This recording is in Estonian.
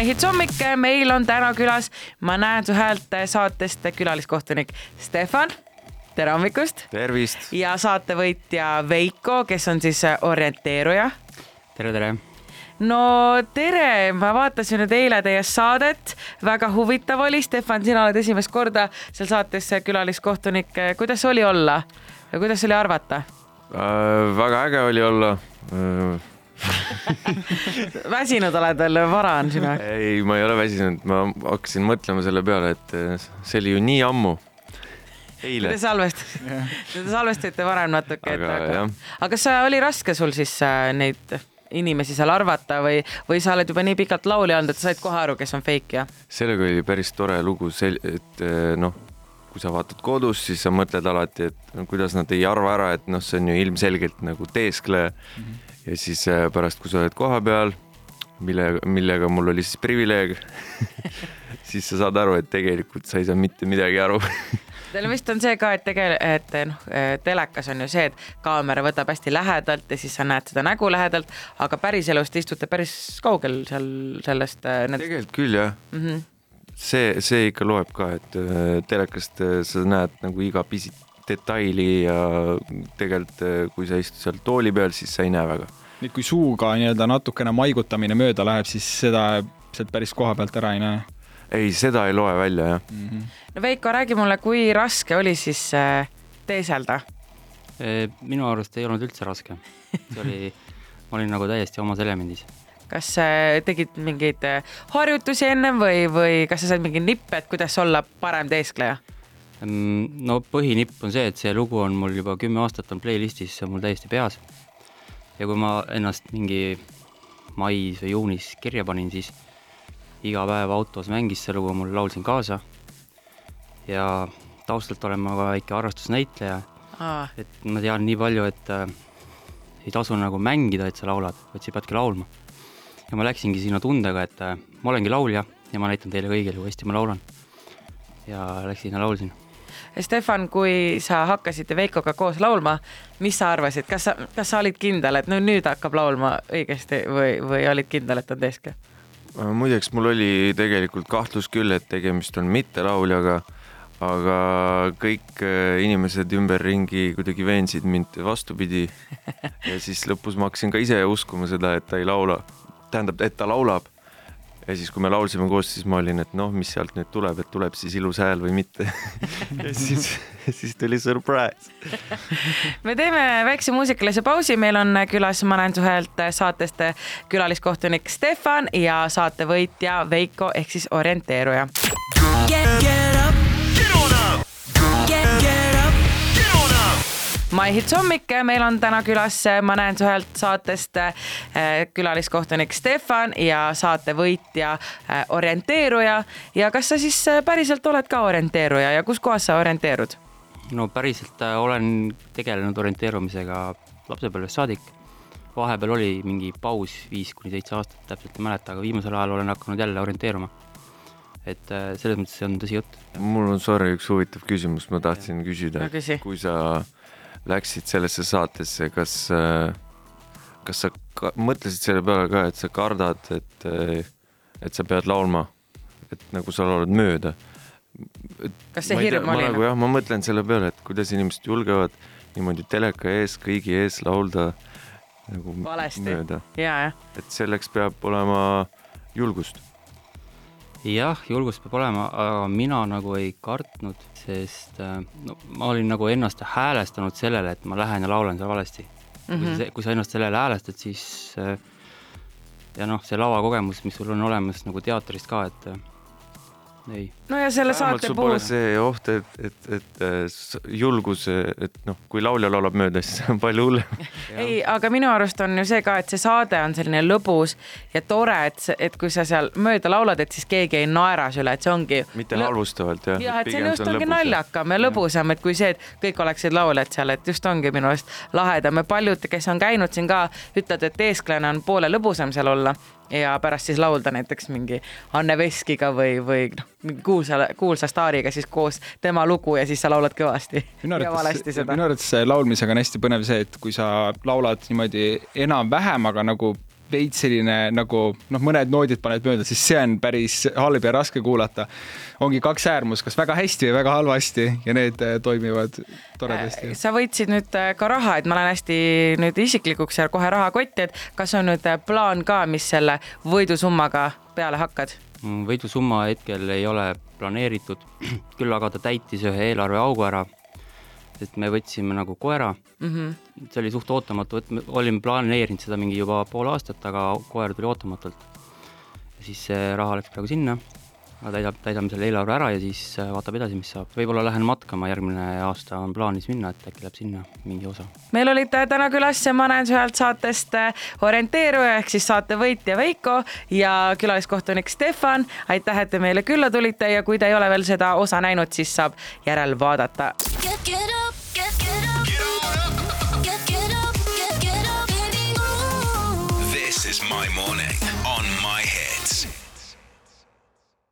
My Hits hommik, meil on täna külas Ma näen su häält saatest külaliskohtunik Stefan. tere hommikust. tervist. ja saatevõitja Veiko, kes on siis orienteeruja. tere, tere no tere, ma vaatasin nüüd eile teie saadet, väga huvitav oli, Stefan, sina oled esimest korda seal saates külaliskohtunik, kuidas oli olla ja kuidas oli arvata äh,? väga äge oli olla äh, väsinud oled veel, vara on sinu jaoks? ei, ma ei ole väsinud, ma hakkasin mõtlema selle peale, et äh, see oli ju nii ammu. eile. Te salvestasite, te salvestasite varem natuke. aga, aga, aga kas oli raske sul siis äh, neid inimesi seal arvata või, või sa oled juba nii pikalt laulja olnud, et sa said kohe aru, kes on fake ja? sellega oli päris tore lugu, et äh, noh, kui sa vaatad kodus, siis sa mõtled alati, et no, kuidas nad ei arva ära, et noh, see on ju ilmselgelt nagu teeskleja mm. -hmm ja siis äh, pärast, kui sa oled kohapeal, mille, millega mul oli siis privileeg siis sa saad aru, et tegelikult sa ei saa mitte midagi aru Teil vist on see ka, et tegel-, et noh, telekas on ju see, et kaamera võtab hästi lähedalt ja siis sa näed seda nägu lähedalt, aga päriselus te istute päris kaugel seal sellest need.... tegelikult küll jah mm. -hmm. See, see ikka loeb ka, et äh, telekast sa näed nagu iga pisit detaili ja tegelikult, kui sa istud seal tooli peal, siis sa ei näe väga nüüd, kui suuga nii-öelda natukene maigutamine mööda läheb, siis seda sealt päris koha pealt ära ei näe? ei, seda ei loe välja, jah mm. -hmm. no Veiko, räägi mulle, kui raske oli siis äh, teeselda? minu arust ei olnud üldse raske. see oli, ma olin nagu täiesti omas elemendis. Kas äh, tegid mingeid äh, harjutusi ennem või, või kas sa said mingi nippe, et kuidas olla parem teeskleja? no põhinipp on see, et see lugu on mul juba kümme aastat on playlist'is, see on mul täiesti peas ja kui ma ennast mingi mais või juunis kirja panin, siis iga päev autos mängis see lugu, mul laulsin kaasa. ja taustalt olen ma ka väike harrastusnäitleja. et ma tean nii palju, et äh, ei tasu nagu mängida, et sa laulad, vaid sa peadki laulma. Ja ma läksingi sinna tundega, et äh, ma olengi laulja ja ma näitan teile kõigile, kui hästi ma laulan. ja läksin ja laulsin Stefan, kui sa hakkasid Veikoga koos laulma, mis sa arvasid, kas sa, kas sa olid kindel, et no nüüd hakkab laulma õigesti või, või olid kindel, et on teeske? muideks, mul oli tegelikult kahtlus küll, et tegemist on mittelauljaga, aga kõik äh, inimesed ümberringi kuidagi veensid mind vastupidi. ja siis lõpus ma hakkasin ka ise uskuma seda, et ta ei laula, tähendab, et ta laulab. Ja siis, kui me laulsime koos, siis ma olin, et noh, mis sealt nüüd tuleb, et tuleb siis ilus hääl või mitte. Ja siis, siis tuli surprise. Me teeme väikse muusikalise pausi, meil on külas Ma näen su häält saatest külaliskohtunik Stefan ja saatevõitja Veiko ehk siis orienteeruja. My Hits hommik, meil on täna külas Ma näen su häält saatest äh, külaliskohtunik Stefan ja saate võitja äh, orienteeruja. ja kas sa siis äh, päriselt oled ka orienteeruja ja kus kohas sa orienteerud? no päriselt olen tegelenud orienteerumisega lapsepõlvest saadik. vahepeal oli mingi paus viis kuni seitse aastat, täpselt ei mäleta, aga viimasel ajal olen hakanud jälle orienteeruma et selles mõttes see on tõsi jutt. mul on sorry, üks huvitav küsimus, ma tahtsin küsida no,, kui sa läksid sellesse saatesse, kas, äh, kas sa ka, mõtlesid selle peale ka, et sa kardad, et, äh, et sa pead laulma, et nagu sa laulad mööda? kas see hirm oli? nagu jah, ma mõtlen selle peale, et kuidas inimesed julgevad niimoodi teleka ees, kõigi ees laulda nagu Valesti. mööda. et selleks peab olema julgust jah, julgust peab olema, aga mina nagu ei kartnud, sest äh, no ma olin nagu ennast häälestanud sellele, et ma lähen ja laulan seal valesti mm. -hmm. kui sa, mhm. kui sa ennast sellele häälestad, siis äh, ja noh, see lavakogemus, mis sul on olemas nagu teatrist ka, et äh, ei. No ja selle saate puhul. See oht, et, et, et julgus, et noh, kui laulja laulab mööda, siis on palju hullem ei, aga minu arust on ju see ka, et see saade on selline lõbus ja tore, et, et kui sa seal mööda laulad, et siis keegi ei naera sulle, et see ongi. mitte halvustavalt jah. jah, et see on just ongi naljakam ja lõbusam, et kui see, et kõik oleksid lauljad seal, et just ongi minu arust lahedam ja paljud, kes on käinud siin ka, ütlevad, et eesklane on poole lõbusam seal olla ja pärast siis laulda näiteks mingi Anne Veskiga või, või noh, mingi kuulsa, kuulsa staariga siis koos tema lugu ja siis sa laulad kõvasti. minu arvates, minu arvates laulmisega on hästi põnev see, et kui sa laulad niimoodi enam-vähem, aga nagu veits selline nagu noh, mõned noodid paned mööda, siis see on päris halb ja raske kuulata. ongi kaks äärmust, kas väga hästi või väga halvasti ja need äh, toimivad toredasti. sa võitsid nüüd äh, ka raha, et ma lähen hästi nüüd isiklikuks ja kohe rahakotti, et kas on nüüd äh, plaan ka, mis selle võidusummaga peale hakkad? Mm, võidusumma hetkel ei ole planeeritud, küll aga ta täitis ühe eelarveaugu ära, sest me võtsime nagu koera mm. -hmm. see oli suht ootamatu, et me olime planeerinud seda mingi juba pool aastat, aga koer tuli ootamatult. siis see raha läks praegu sinna, täidab, täidame selle eelarve ära ja siis äh, vaatab edasi, mis saab. võib-olla lähen matkama, järgmine aasta on plaanis minna, et äkki läheb sinna mingi osa. meil olid äh, täna külas Ma näen su häält saatest äh, orienteeruja ehk siis saate võitja Veiko ja külaliskohtunik Stefan. aitäh, et te meile külla tulite ja kui te ei ole veel seda osa näinud, siis saab järelvaadata. Get, get up, get, get up. This is my morning.